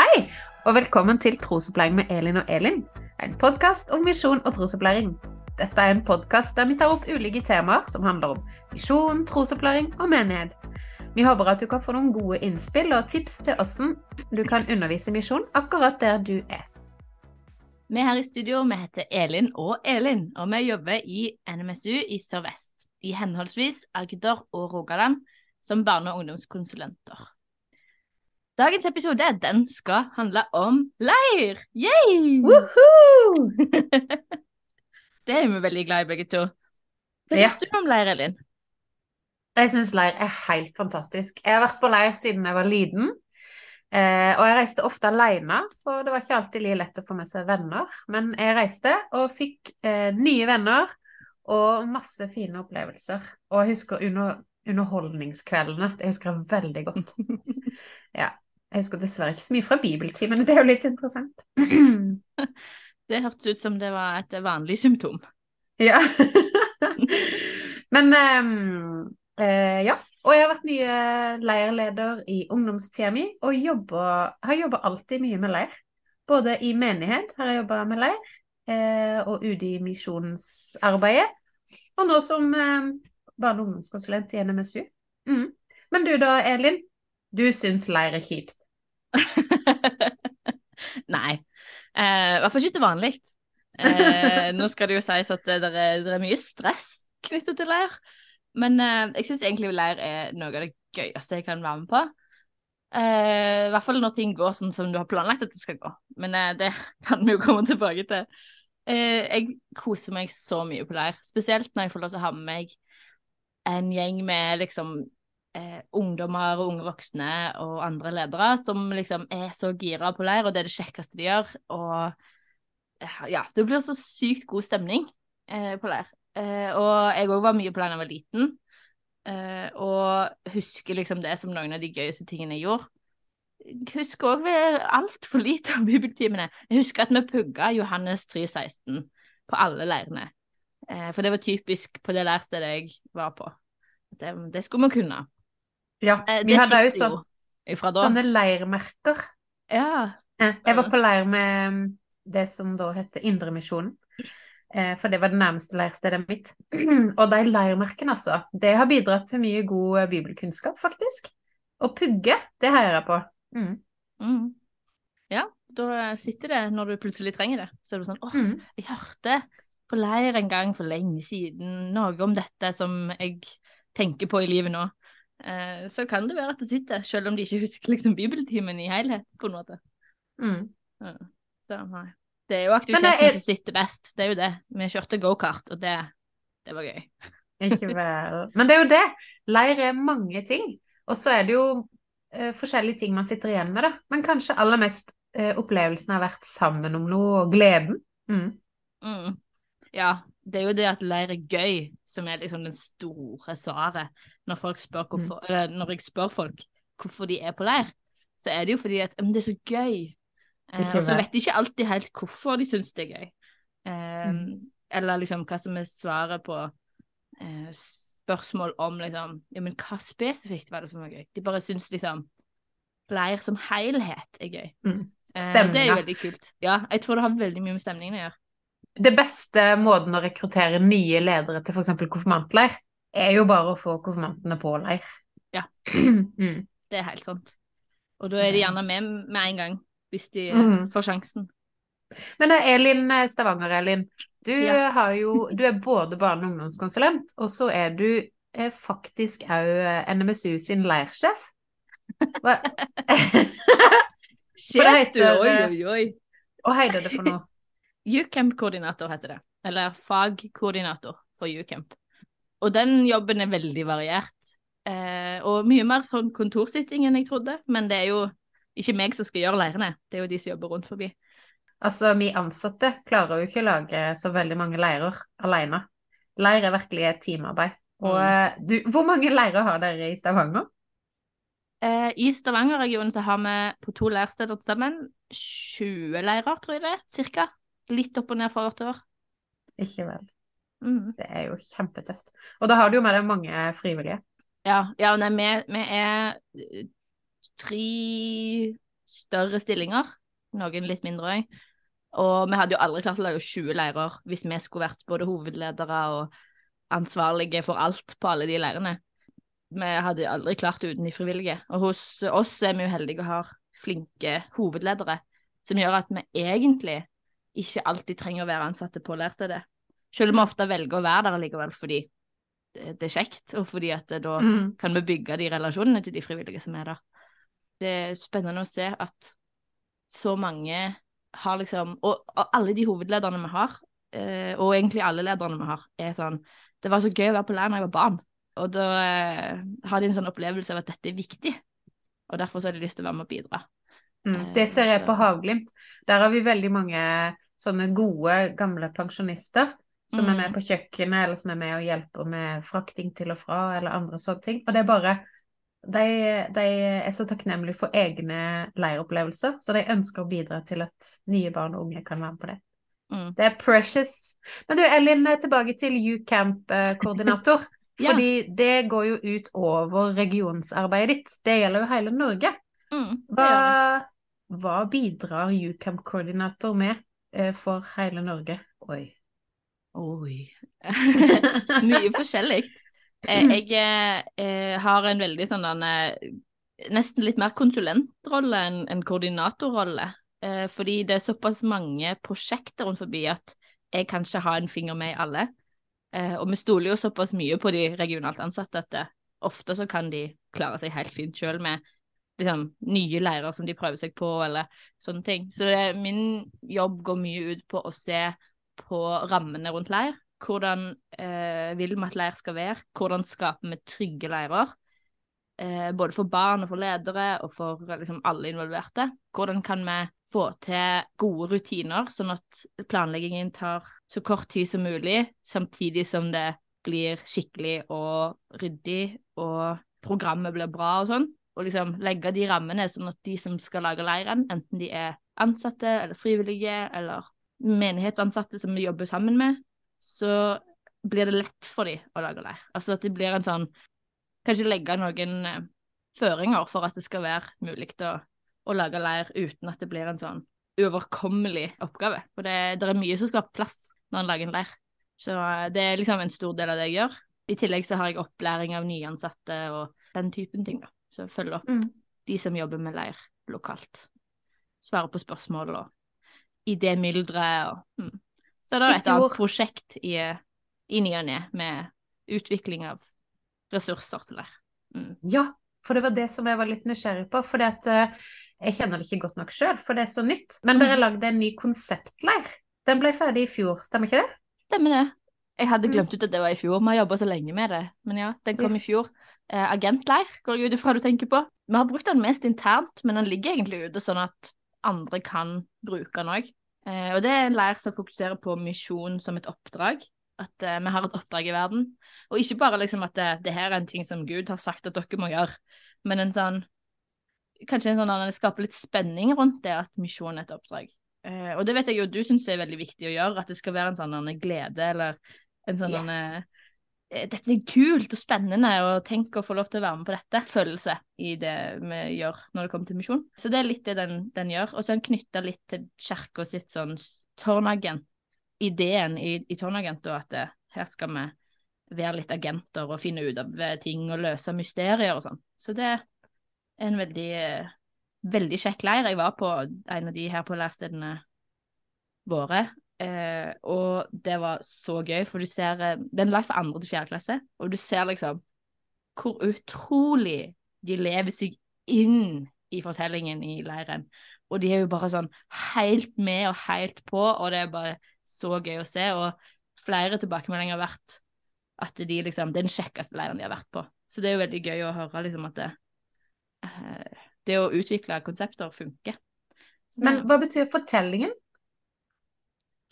Hei, og velkommen til Trosopplæring med Elin og Elin. En podkast om misjon og trosopplæring. Dette er en podkast der vi tar opp ulike temaer som handler om misjon, trosopplæring og menighet. Vi håper at du kan få noen gode innspill og tips til hvordan du kan undervise misjon akkurat der du er. Vi her i studio vi heter Elin og Elin, og vi jobber i NMSU i Sør-Vest, i henholdsvis Agder og Rogaland, som barne- og ungdomskonsulenter. Dagens episode den skal handle om leir! Yay! Woohoo! det er vi veldig glad i, begge to. Hva Ja. syns du om leir, Elin? Jeg syns leir er helt fantastisk. Jeg har vært på leir siden jeg var liten. Eh, og jeg reiste ofte alene, for det var ikke alltid like lett å få med seg venner. Men jeg reiste og fikk eh, nye venner og masse fine opplevelser. Og jeg husker under, underholdningskveldene. Det husker jeg veldig godt. ja. Jeg husker dessverre ikke så mye fra bibeltimene, det er jo litt interessant. Det hørtes ut som det var et vanlig symptom. Ja. Men um, uh, ja. Og jeg har vært mye leirleder i ungdomstida mi, og jobber, har jobba alltid mye med leir. Både i menighet har jeg jobba med leir, eh, og ute i misjonsarbeidet. Og nå som eh, barne- og ungdomskonsulent i NMSU. Mm. Men du da, Elin? Du syns leir er kjipt? Nei. Eh, hvert fall ikke til vanlig. Eh, nå skal det jo sies at det er, det er mye stress knyttet til leir. Men eh, jeg syns egentlig leir er noe av det gøyeste jeg kan være med på. Eh, I hvert fall når ting går sånn som du har planlagt at det skal gå. Men eh, det kan vi jo komme tilbake til. Eh, jeg koser meg så mye på leir, spesielt når jeg får lov til å ha med meg en gjeng med liksom eh, ungdommer og unge voksne og andre ledere som liksom er så gira på leir, og det er det kjekkeste de gjør. Og eh, ja, det blir så sykt god stemning eh, på leir. Eh, og jeg òg var mye på leir da jeg var liten, eh, og husker liksom det som noen av de gøyeste tingene jeg gjorde. Jeg husker òg altfor lite av bibeltimene. Jeg husker at vi pugga Johannes 3,16 på alle leirene. Eh, for det var typisk på det leirstedet jeg var på. Det, det skulle vi kunne. Ja. Eh, Vi det hadde sitter sånn, sånne leirmerker. Ja. Eh, Jeg var på leir med det som da heter Indremisjonen. Eh, For det var det nærmeste leirstedet mitt. Og de leirmerkene, altså. Det har bidratt til mye god eh, bibelkunnskap, faktisk. Og pugge, det heier jeg på. Mm. Mm. Ja, da sitter det når du plutselig trenger det. Så er det sånn åh, Mm. jeg hørte på leir en gang for lenge siden noe om dette som jeg tenker på i livet nå. Eh, så kan det være at det sitter, selv om de ikke husker liksom bibeltimen i helhet, på en måte. Mm. Ja. Så. Det er jo aktiviteten det er- som sitter best, det er jo det. Vi kjørte gokart, og det, det var gøy. Ikke vel. Men det er jo det. Leir er mange ting. Og så er det jo eh, forskjellige ting man sitter igjen med, da. Men kanskje aller mest eh, opplevelsen har vært sammen om noe, og gleden. Mm. Mm. Ja, det er jo det at leir er gøy som er liksom den store svaret. Når, hvorfor, eller når jeg spør folk hvorfor de er på leir, så er det jo fordi at «Men det er så gøy. Eh, og så vet de ikke alltid helt hvorfor de syns det er gøy. Eh, Mm. Eller liksom hva som er svaret på eh, spørsmål om liksom Ja, men hva spesifikt var det som var gøy? De bare syns liksom leir som helhet er gøy. Mm. Eh, det er jo veldig kult. Ja, jeg tror det har veldig mye med stemningen å gjøre. Det beste måten å rekruttere nye ledere til f.eks. konfirmantleir, er jo bare å få konfirmantene på leir. Ja. mm. Det er helt sant. Og da er de gjerne med med en gang, hvis de eh, Mhm. får sjansen. Men eh, Elin eh, Stavanger-Elin, du, Ja. har jo, du er både barne- og ungdomskonsulent, og så er du er faktisk òg NMSU sin leirsjef. Hva? Sjef, du! Oi, eh, oi, oi. Hva heter det for noe? Ucamp-koordinator heter det. Eller fagkoordinator for Ucamp. Og den jobben er veldig variert. Eh, og mye mer kon- kontorsitting enn jeg trodde. Men det er jo ikke meg som skal gjøre leirene, det er jo de som jobber rundt forbi. Altså, vi ansatte klarer jo ikke å lage så veldig mange leirer alene. Leir er virkelig et teamarbeid. Og Mm. eh, du, hvor mange leirer har dere i Stavanger? Eh, I Stavanger-regionen så har vi på to leirsteder til sammen 20 leirer, tror jeg det cirka. Litt opp og ned fra år til år. Ikke vel. Mm. Det er jo kjempetøft. Og da har du jo med deg mange frivillige. Ja, ja nei, vi, vi er eh, tre større stillinger, noen litt mindre òg. Og vi hadde jo aldri klart å lage 20 leirer hvis vi skulle vært både hovedledere og ansvarlige for alt på alle de leirene. Vi hadde aldri klart det uten de frivillige. Og hos oss er vi jo heldige og har flinke hovedledere, som gjør at vi egentlig ikke alltid trenger å være ansatte på leirstedet. Selv om vi ofte velger å være der likevel fordi det er kjekt, og fordi at da Mm. kan vi bygge de relasjonene til de frivillige som er der. Det er spennende å se at så mange har liksom Og, og alle de hovedlederne vi har, eh, og egentlig alle lederne vi har, er sånn Det var så gøy å være på leir da jeg var barn. Og da eh, har de en sånn opplevelse av at dette er viktig, og derfor så har de lyst til å være med og bidra. Mm, Eh, det ser jeg på Havglimt. Der har vi veldig mange sånne gode, gamle pensjonister som er med Mm. på kjøkkenet, eller som er med og hjelper med frakting til og fra, eller andre sånne ting. Og det er bare De, de er så takknemlige for egne leiropplevelser, så de ønsker å bidra til at nye barn og unge kan være med på det. Mm. Det er precious. Men du Elin, tilbake til U-Camp-koordinator. Ja. Fordi det går jo ut over regionsarbeidet ditt. Det gjelder jo hele Norge. Mm, det Hva, det. hva bidrar U-Camp-koordinator med for hele Norge? Oi. Oi. Mye forskjellig. Eh, Jeg eh, eh, har en veldig sånn eh, Nesten litt mer konsulentrolle enn en koordinatorrolle. Eh, fordi det er såpass mange prosjekter rundt forbi at jeg kan ikke ha en finger med i alle. Eh, og vi stoler jo såpass mye på de regionalt ansatte at eh, ofte så kan de klare seg helt fint sjøl med liksom, nye leirer som de prøver seg på, eller sånne ting. Så det, min jobb går mye ut på å se på rammene rundt leir. Hvordan eh, vil vi at leir skal være? Hvordan skaper vi trygge leirer? Eh, både for barn og for ledere og for liksom, alle involverte. Hvordan kan vi få til gode rutiner, sånn at planleggingen tar så kort tid som mulig, samtidig som det blir skikkelig og ryddig, og programmet blir bra og sånn. Og liksom legge de rammene sånn at de som skal lage leiren, enten de er ansatte eller frivillige eller menighetsansatte som vi jobber sammen med, så blir det lett for dem å lage leir. Altså at det blir en sånn Kanskje legge noen eh, føringer for at det skal være mulig å, å lage leir uten at det blir en sånn uoverkommelig oppgave. For det, det er mye som skal ha plass når en lager en leir. Så eh, det er liksom en stor del av det jeg gjør. I tillegg så har jeg opplæring av nyansatte og den typen ting, da. Så følger opp Mm. de som jobber med leir lokalt. Svarer på spørsmål og idémyldre og mm. Så er det I et annet prosjekt i, i ny og ne med utvikling av ressurser til leir. Mm. Ja, for det var det som jeg var litt nysgjerrig på. For jeg kjenner det ikke godt nok sjøl, for det er så nytt. Men dere Mm. lagde en ny konseptleir. Den ble ferdig i fjor, stemmer ikke det? Stemmer det. Jeg hadde Mm. glemt ut at det var i fjor. Vi har jobba så lenge med det. Men ja, den kom i fjor. Eh, agentleir går jeg ut ifra du tenker på. Vi har brukt den mest internt, men den ligger egentlig ute sånn at andre kan bruke den òg. Eh, og det er en leir som fokuserer på misjon som et oppdrag. At eh, vi har et oppdrag i verden. Og ikke bare liksom at det, det her er en ting som Gud har sagt at dere må gjøre, men en sånn Kanskje en sånn at det skaper litt spenning rundt det at misjon er et oppdrag. Eh, og det vet jeg jo du syns er veldig viktig å gjøre, at det skal være en sånn glede eller en sånn Yes. Eh, Dette er kult og spennende, og tenk å få lov til å være med på dette. Følelse i det vi gjør når det kommer til misjon. Så det er litt det den, den gjør. Og så er den knytta litt til kirka sitt sånn tårnagent. Ideen i, i tårnagent, da, at det, her skal vi være litt agenter og finne ut av eh, ting og løse mysterier og sånn. Så det er en veldig, eh, veldig kjekk leir. Jeg var på en av de her på lærstedene våre, eh, og det var så gøy, for du ser eh, Det er en leir for andre til fjerde klasse, og du ser liksom hvor utrolig de lever seg inn i fortellingen i leiren. Og de er jo bare sånn helt med og helt på, og det er bare så gøy å se. Og flere tilbakemeldinger har vært at de liksom, det er den kjekkeste leiren de har vært på. Så det er jo veldig gøy å høre liksom at det, eh, det å utvikle konsepter funker. Men hva betyr fortellingen?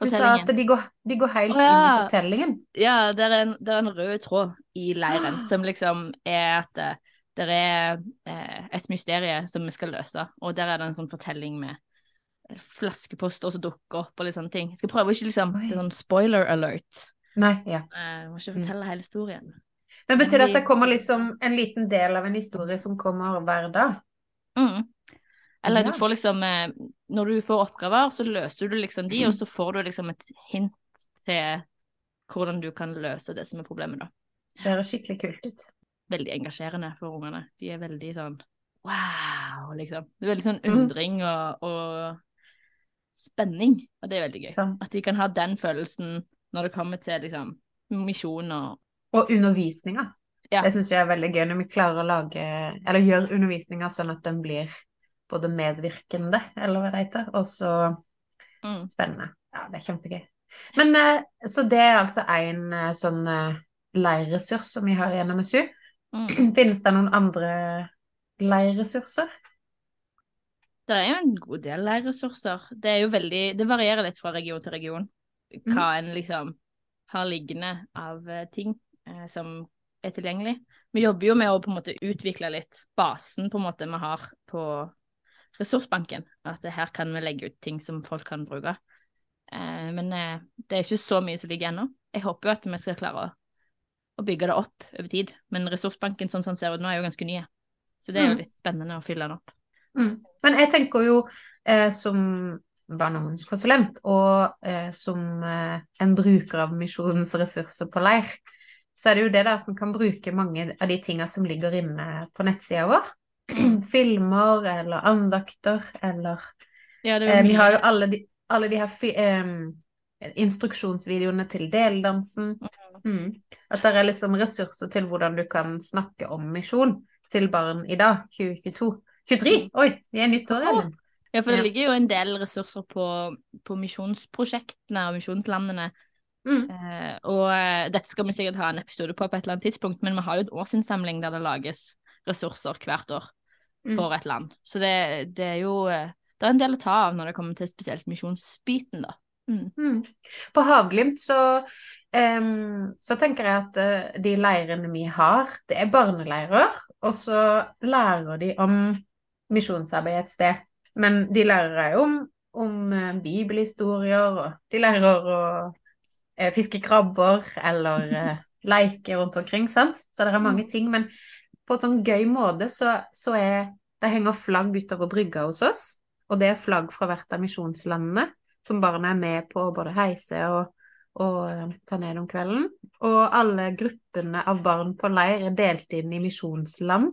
Du sa at de går, de går helt oh, ja. inn i fortellingen. Ja, det er, en, det er en rød tråd i leiren Ah. som liksom er at det, det er eh, et mysterie som vi skal løse, og der er det en sånn fortelling med flaskeposter som dukker opp og litt sånne ting. Jeg skal prøve å ikke liksom Oi. Det er sånn spoiler alert. Nei, ja. Eh, Jeg må ikke Mm. fortelle hele historien. Men betyr det at det kommer liksom en liten del av en historie som kommer hver dag? Mm. Eller Ja. du får liksom eh, Når du får oppgaver, så løser du liksom de, og så får du liksom et hint til hvordan du kan løse det som er problemet, da. Det høres skikkelig kult ut. Veldig engasjerende for ungene. De er veldig sånn wow, liksom. Det er veldig sånn Mhm. undring og, og spenning, og det er veldig gøy. Så. At de kan ha den følelsen når det kommer til liksom misjon og Og undervisninga. Ja. Det syns jeg er veldig gøy når vi klarer å lage, eller gjøre undervisninga sånn at den blir både medvirkende, eller hva det heter, og så mm. spennende. Ja, det er kjempegøy. Men eh, så det er altså en eh, sånn eh, leirressurs som vi har i NMSU. Mm. Finnes det noen andre leirressurser? Det er jo en god del leirressurser. Det er jo veldig Det varierer litt fra region til region hva en liksom har liggende av ting eh, som er tilgjengelig. Vi jobber jo med å på en måte utvikle litt basen på en måte vi har på ressursbanken. At her kan vi legge ut ting som folk kan bruke. Eh, men eh, det er ikke så mye som ligger ennå. Jeg håper jo at vi skal klare å, å bygge det opp over tid. Men ressursbanken sånn som den ser ut nå, er jo ganske nye. Så det er jo Mm. litt spennende å fylle den opp. Mm. Men jeg tenker jo eh, som barne- og ungdomskonsulent og eh, som eh, en bruker av misjonens ressurser på leir, så er det jo det der at en kan bruke mange av de tinga som ligger inne på nettsida vår. Filmer eller andakter eller Ja, det eh, Vi har jo alle de, alle de her eh, instruksjonsvideoene til deldansen. Mm. At det er liksom ressurser til hvordan du kan snakke om misjon til barn i dag, 2022. 23! Oi, vi er nytt år. Ellen. Ja, for det ligger jo en del ressurser på, på misjonsprosjektene og misjonslandene. Mm. Eh, og eh, dette skal vi sikkert ha en episode på på et eller annet tidspunkt, men vi har jo et årsinnsamling der det lages ressurser hvert år Mm. For et land. Så det, det er jo eh, Det er en del å ta av når det kommer til spesielt misjonsbiten, da. Mm. Mm. På Havglimt så, um, så tenker jeg at uh, de leirene vi har, det er barneleirer, og så lærer de om misjonsarbeid et sted. Men de lærer òg om, om uh, bibelhistorier, og de lærer å uh, fiske krabber eller leke rundt omkring, sant? Så det er mange ting, men på en sånn gøy måte så, så er det henger flagg utover brygga hos oss, og det er flagg fra hvert av misjonslandene som barna er med på både heise og, og eh, ta ned om kvelden. Og alle gruppene av barn på leir er delt inn i misjonsland.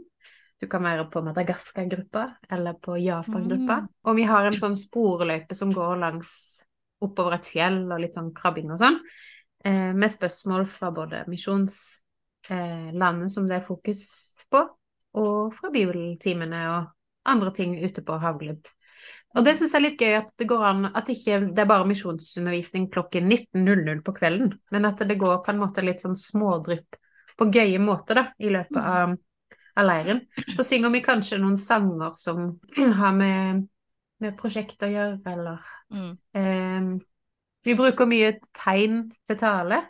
Du kan være på Madagaskar-gruppa eller på Japan-gruppa. Mm. Og vi har en sånn sporløype som går langs oppover et fjell og litt sånn krabbing og sånn, eh, med spørsmål fra både misjonslandet som det er fokus på, og fra bibeltimene og andre ting ute på Havglubb. Og det syns jeg er litt gøy at det går an at ikke det er bare misjonsundervisning klokken 19.00 på kvelden, men at det går på en måte litt sånn smådrypp på gøye måter da, i løpet av, av leiren. Så synger vi kanskje noen sanger som har med, med prosjekt å gjøre, eller Mm. eh, Vi bruker mye tegn til tale,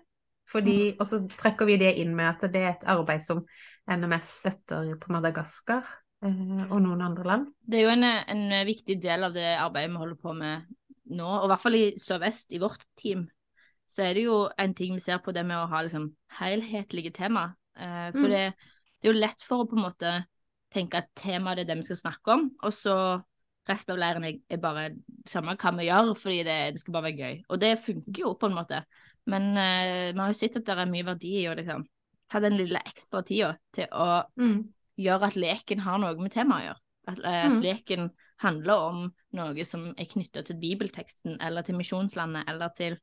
fordi, og så trekker vi det inn med at det er et arbeid som NMS støtter på Madagaskar eh, og noen andre land. Det er jo en, en viktig del av det arbeidet vi holder på med nå, og i hvert fall i Sør-Vest, i vårt team, så er det jo en ting vi ser på det med å ha liksom helhetlige tema. Eh, for Mm. det, det er jo lett for å på en måte tenke at temaet er det vi skal snakke om, og så resten av leiren er bare samme hva vi gjør, fordi det, det skal bare være gøy. Og det funker jo på en måte. Men eh, vi har jo sett at det er mye verdi i å liksom ta den lille ekstra tida til å Mm. gjøre at leken har noe med temaet å gjøre. At, eh, Mm. leken handler om noe som er knytta til bibelteksten, eller til misjonslandet, eller til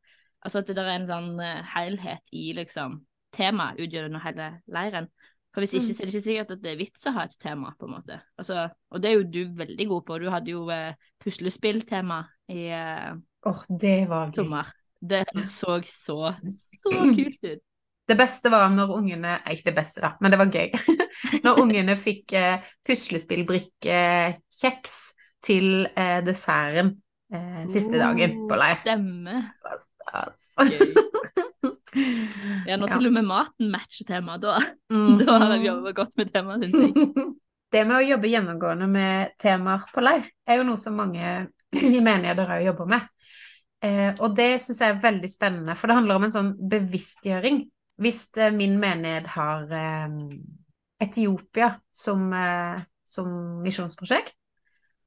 Altså at det der er en sånn eh, helhet i liksom temaet utgjørende hele leiren. For hvis ikke, Mm. så er det ikke sikkert at det er vits å ha et tema, på en måte. Altså, og det er jo du veldig god på. Du hadde jo eh, puslespilltema i eh, oh, det var gøy. sommer. Det så så, så kult ut. Det beste var når ungene Ikke det beste, da, men det var gøy. når ungene fikk eh, puslespillbrikkekjeks til eh, desserten eh, siste dagen på leir. Stemme. Altså. Gøy. Ja, når til og med maten matcher temaet, da, Mhm. da har de jobbet godt med temaet, syns jeg. Det med å jobbe gjennomgående med temaer på leir, er jo noe som mange i menigheter òg jobber med. Eh, og det syns jeg er veldig spennende, for det handler om en sånn bevisstgjøring. Hvis eh, min menighet har eh, Etiopia som, eh, som misjonsprosjekt,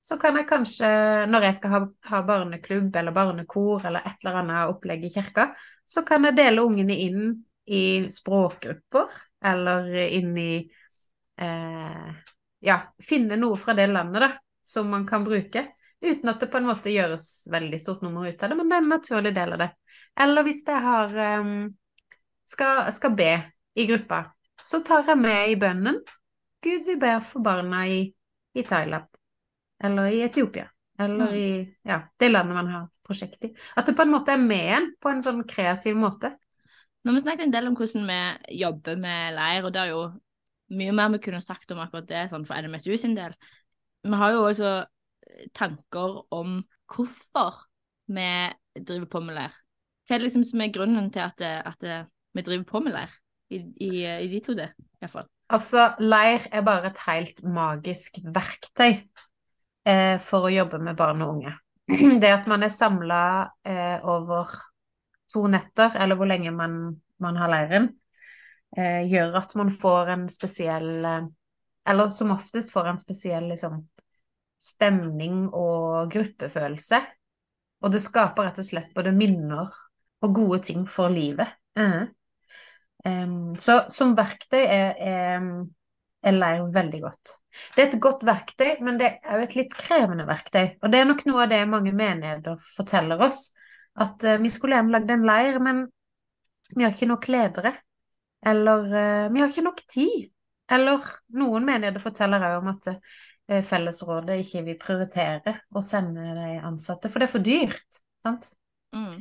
så kan jeg kanskje, når jeg skal ha, ha barneklubb eller barnekor eller et eller annet opplegg i kirka, så kan jeg dele ungene inn i språkgrupper eller inn i eh, Ja, finne noe fra det landet, da, som man kan bruke. Uten at det på en måte gjøres veldig stort nummer ut av det, men det er en naturlig del av det. Eller hvis jeg har um, skal, skal, be i gruppa, så tar jeg med i bønnen Gud, vi ber for barna i, i Thailand, eller i Etiopia, eller mm. i ja, det landet man har prosjekt i. At det på en måte er med en på en sånn kreativ måte. Nå har vi snakket en del om hvordan vi jobber med leir, og det er jo mye mer vi kunne sagt om akkurat det sånn for NMSU sin del. Vi har jo også tanker om hvorfor vi driver på med leir. Hva er det liksom som er grunnen til at, at vi driver på med leir, i, i, i de to det, iallfall? Altså, leir er bare et helt magisk verktøy eh, for å jobbe med barn og unge. Det at man er samla eh, over to netter, eller hvor lenge man, man har leiren, eh, gjør at man får en spesiell eh, Eller som oftest får en spesiell liksom, stemning og gruppefølelse. Og det skaper rett og slett både minner og gode ting for livet. -huh. um, så som verktøy er, er, er leir veldig godt. Det er et godt verktøy, men det er jo et litt krevende verktøy. Og det er nok noe av det mange menigheter forteller oss. At uh, vi skulle gjerne lagd en leir, men vi har ikke nok ledere. Eller uh, vi har ikke nok tid. Eller noen menigheter forteller òg om at fellesrådet ikke vil prioritere å sende de ansatte, for det er for dyrt sant? Mm.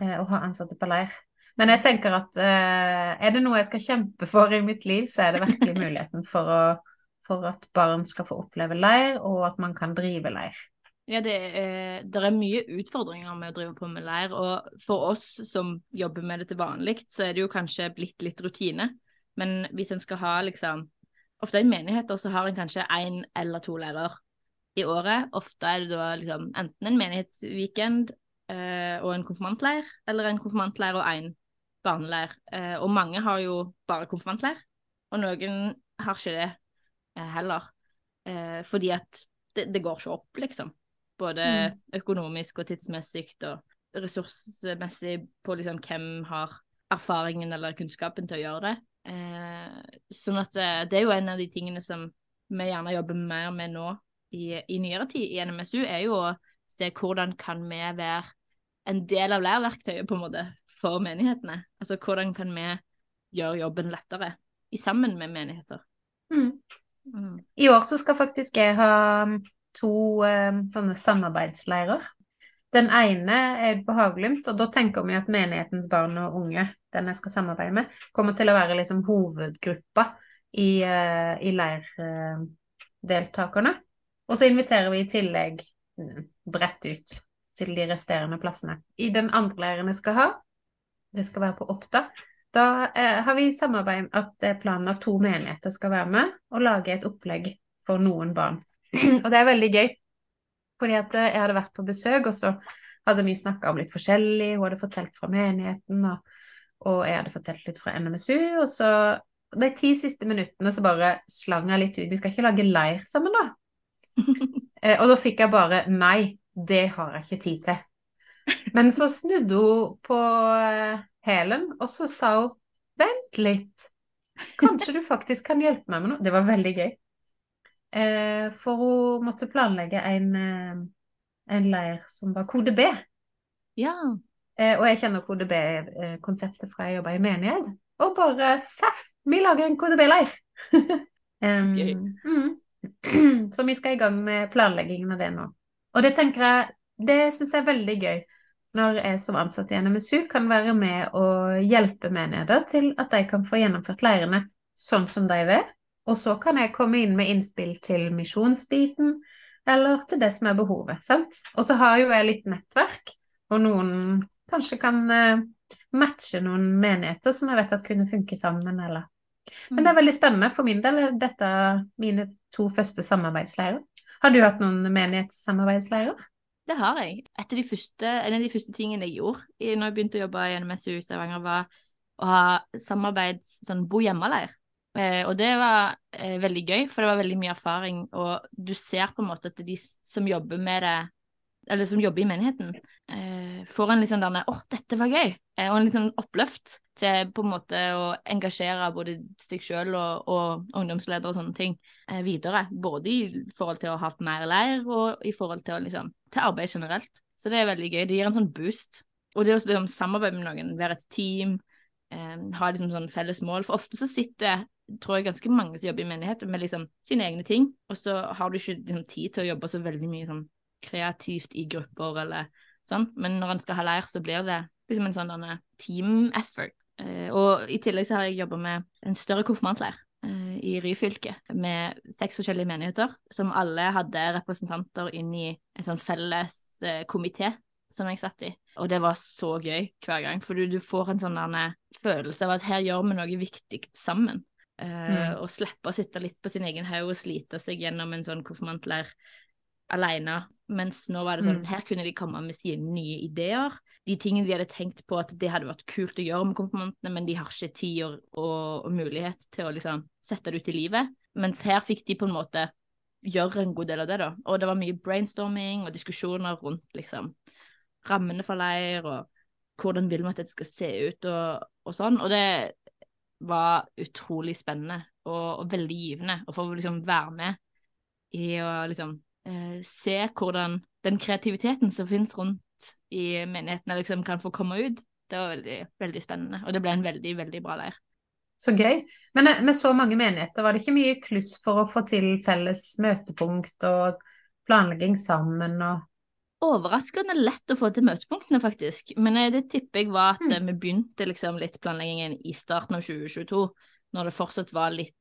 Eh, å ha ansatte på leir. Men jeg tenker at uh, er det noe jeg skal kjempe for i mitt liv, så er det virkelig muligheten for, å, for at barn skal få oppleve leir, og at man kan drive leir. Ja, det er, det er, mye utfordringer med å drive på med leir, og for oss som jobber med det til vanlig, så er det jo kanskje blitt litt rutine. Men hvis en skal ha liksom ofte i menigheter så har en kanskje én eller to lærere i året. Ofte er det da liksom enten en menighetsweekend eh, og en konfirmantleir, eller en konfirmantleir og én barneleir. Eh, og mange har jo bare konfirmantleir, og noen har ikke det eh, heller. Eh, fordi at det, det, går ikke opp, liksom. Både mm. økonomisk og tidsmessig og ressursmessig på liksom hvem har erfaringen eller kunnskapen til å gjøre det. Sånn at eh, det er jo en av de tingene som vi gjerne jobber mer med nå i, i nyere tid i NMSU, er jo å se hvordan kan vi være en del av læreverktøyet på en måte for menighetene. Altså hvordan kan vi gjøre jobben lettere i sammen med menigheter. Mm. Mm. I år så skal faktisk jeg ha to um, sånne samarbeidsleirer. Den ene er på Haglimt, og da tenker vi at menighetens barn og unge, den jeg skal samarbeide med, kommer til å være liksom hovedgruppa i, uh, i leirdeltakerne. Uh, og så inviterer vi i tillegg uh, bredt ut til de resterende plassene. I den andre leiren jeg skal ha, det skal være på Oppda, da eh, har vi samarbeid at det er planen at to menigheter skal være med og lage et opplegg for noen barn. og det er veldig gøy. Fordi at eh, jeg hadde vært på besøk, og så hadde vi snakka om litt forskjellig. Hun hadde fortalt fra menigheten, og, og, jeg hadde fortalt litt fra NMSU. Og så de ti siste minuttene så bare slang jeg litt ut. Vi skal ikke lage leir sammen, da? eh, og da fikk jeg bare nei, det har jeg ikke tid til. Men så snudde hun på uh, hælen, og så sa hun vent litt, kanskje du faktisk kan hjelpe meg med noe. Det var veldig gøy. Eh, for hun måtte planlegge en, eh, en leir som var kode B. Ja. Eh, og jeg kjenner kode B-konseptet fra jeg jobba i menighet. Og bare seff, vi lager en kode B-leir! um, mm. Så vi skal i gang med planleggingen av det nå. Og det tenker jeg, det syns jeg er veldig gøy. Når jeg som ansatt i NMSU kan være med og hjelpe menigheter til at de kan få gjennomført leirene sånn som de vil, og så kan jeg komme inn med innspill til misjonsbiten, eller til det som er behovet. sant? Og så har jo jeg litt nettverk, og noen kanskje kan uh, matche noen menigheter som jeg vet at kunne funke sammen, eller Men det er mm. veldig spennende. For min del er dette mine to første samarbeidsleirer. Har du hatt noen menighetssamarbeidsleirer? Det har jeg. De første, en av de første tingene jeg gjorde når jeg begynte å jobbe i NMSU i Stavanger, var å ha samarbeids sånn bo hjemme-leir. Eh, og det var eh, veldig gøy, for det var veldig mye erfaring, og du ser på en måte at de som jobber med det, eller som jobber i menigheten, eh, får en litt sånn 'Å, oh, dette var gøy', eh, og en sånn oppløft til på en måte å engasjere både seg sjøl og, og ungdomsledere og sånne ting eh, videre. Både i forhold til å ha hatt mer leir, og i forhold til, å, liksom, til arbeid generelt. Så det er veldig gøy. Det gir en sånn boost. Og det å liksom, samarbeide med noen, være et team, eh, ha liksom sånn felles mål. For ofte så sitter tror jeg ganske mange som jobber i menighet med liksom sine egne ting, og så har du ikke liksom, tid til å jobbe så veldig mye sånn kreativt i grupper eller sånn, men når en skal ha leir, så blir det liksom en sånn team effort. Eh, og i tillegg så har jeg jobba med en større konfirmantleir eh, i Ryfylke med seks forskjellige menigheter, som alle hadde representanter inn i en sånn felles eh, komité som jeg satt i. Og det var så gøy hver gang, for du, du får en sånn følelse av at her gjør vi noe viktig sammen. Uh, mm. Og slippe å sitte litt på sin egen haug og slite seg gjennom en sånn konfirmantleir alene. Mens nå var det sånn, mm. her kunne de komme med sine nye ideer. De tingene de hadde tenkt på at det hadde vært kult å gjøre med konfirmantene, men de har ikke tid og, og, og mulighet til å liksom sette det ut i livet. Mens her fikk de på en måte gjøre en god del av det, da. Og det var mye brainstorming og diskusjoner rundt liksom rammene for leir og hvordan vil vi at dette skal se ut og, og sånn. Og det var utrolig spennende og, og veldig givende å få liksom være med i å liksom se hvordan den kreativiteten som finnes rundt i menighetene, liksom kan få komme ut. Det var veldig, veldig spennende, og det ble en veldig, veldig bra leir. Så gøy. Men eh, med så mange menigheter, var det ikke mye kluss for å få til felles møtepunkt og planlegging sammen og overraskende lett å få til møtepunktene, faktisk. Men eh, det tipper jeg var at mm. vi begynte liksom litt planleggingen i starten av 2022, når det fortsatt var litt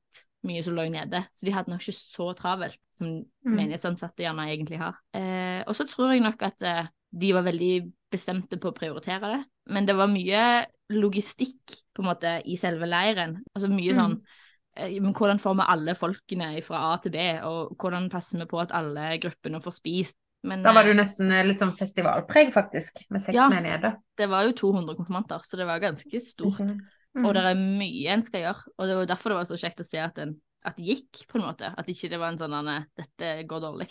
mye som lå nede. Så de hadde nok ikke så travelt som mm. menighetsansatte gjerne egentlig har. Eh, og så tror jeg nok at eh, de var veldig bestemte på å prioritere det. Men det var mye logistikk på en måte i selve leiren. Altså mye sånn eh, men hvordan får vi alle folkene fra A til B, og hvordan passer vi på at alle gruppene får spist? Men, da var det jo eh, nesten eh, litt sånn festivalpreg, faktisk, med seks ja, menigheter. Det var jo 200 konfirmanter, så det var ganske stort. Mm -hmm. Og det er mye en skal gjøre. Og det var derfor det var så kjekt å se at, den, at det gikk, på en måte. At ikke det var en sånn dette går dårlig.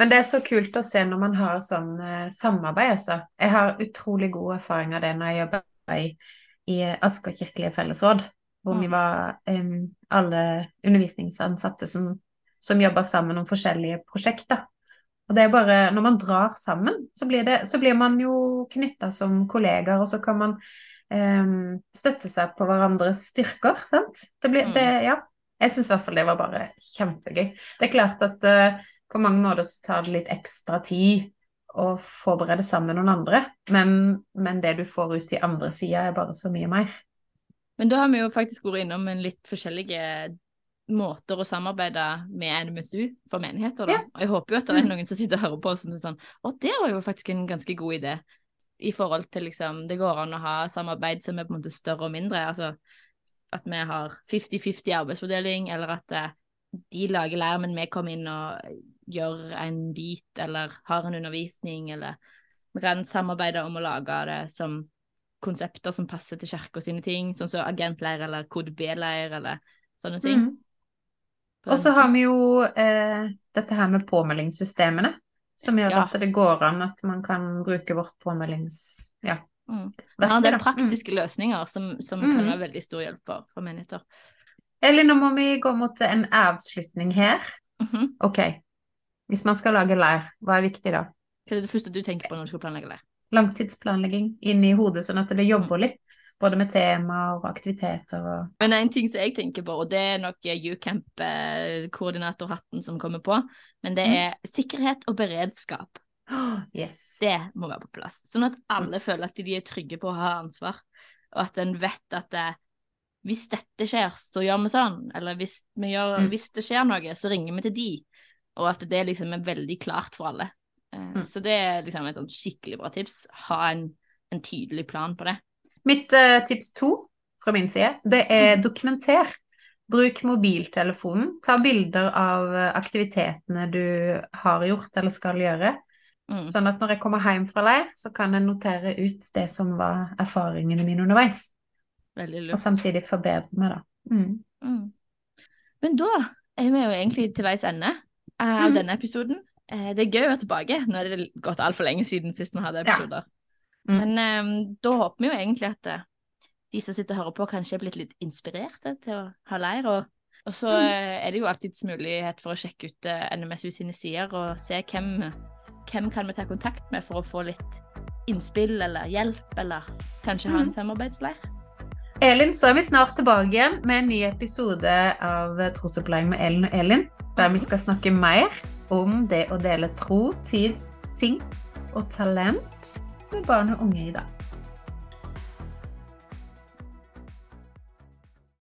Men det er så kult å se når man har sånn eh, samarbeid, altså. Jeg har utrolig god erfaring av det når jeg jobber i, i Asker kirkelige fellesråd, hvor mm. vi var um, alle undervisningsansatte som, som jobba sammen om forskjellige prosjekter. Og det er bare Når man drar sammen, så blir, det, så blir man jo knytta som kollegaer, og så kan man um, støtte seg på hverandres styrker, sant. Det blir det, mm. Ja. Jeg syns i hvert fall det var bare kjempegøy. Det er klart at uh, på mange måter så tar det litt ekstra tid å forberede sammen med noen andre, men, men det du får ut i andre sida, er bare så mye mer. Men da har vi jo faktisk vært innom en litt forskjellige måter å samarbeide med NMSU for menigheter, da. Ja. Og jeg håper jo at det er mm. noen som sitter og hører på som sier sånn Å, det var jo faktisk en ganske god idé. I forhold til liksom Det går an å ha samarbeid som er på en måte større og mindre. Altså at vi har 50-50 arbeidsfordeling, eller at eh, de lager leir, men vi kommer inn og gjør en bit, eller har en undervisning, eller vi kan samarbeide om å lage det som konsepter som passer til kirka sine ting, sånn som agentleir eller kode B-leir eller sånne ting. Mm. Og så har vi jo eh, dette her med påmeldingssystemene, som gjør ja. at det går an at man kan bruke vårt påmeldings... Ja. Mm. Ja, det er praktiske mm. løsninger som, som mm. kan være veldig stor hjelp for, for menigheter. Elin, nå må vi gå mot en avslutning her. Mm -hmm. OK. Hvis man skal lage leir, hva er viktig da? Hva er det første du tenker på når du skal planlegge leir? Langtidsplanlegging inn i hodet, sånn at det jobber mm. litt. Både med temaer og aktiviteter og Men en ting som jeg tenker på, og det er nok UCamp-koordinatorhatten som kommer på, men det mm. er mm. sikkerhet og beredskap. Oh, yes. Det må være på plass. Sånn at alle mm. føler at de er trygge på å ha ansvar, og at en vet at det, hvis dette skjer, så gjør vi sånn. Eller hvis, vi gjør, mm. hvis det skjer noe, så ringer vi til de. Og at det liksom er veldig klart for alle. Eh, mm. Så det er liksom et sånn skikkelig bra tips. Ha en, en tydelig plan på det. Mitt uh, tips to fra min side, det er mm. dokumenter. Bruk mobiltelefonen. Ta bilder av eh, aktivitetene du har gjort eller skal gjøre. Mm. Sånn at når jeg kommer hjem fra leir, så kan jeg notere ut det som var erfaringene mine underveis. Veldig lurt. Og samtidig forbedre meg, da. Mm. Mm. Men da er vi jo egentlig til veis ende av Mhm. denne episoden. Eh, det er gøy å være tilbake. Nå er det gått altfor lenge siden sist vi hadde episoder. Mm. Men um, da håper vi jo egentlig at eh, de som sitter og hører på, kanskje er blitt litt inspirerte til å ha leir. Og, og så Mm. eh, er det jo alltids mulighet for å sjekke ut eh, NMSU sine sider og se hvem, hvem kan vi ta kontakt med for å få litt innspill eller hjelp, eller kanskje ha en Mm. samarbeidsleir. Elin, så er vi snart tilbake igjen med en ny episode av Trosopplæring med Elin og Elin, der vi skal snakke mer om det å dele tro, tid, ting og talent med barn og unge i dag.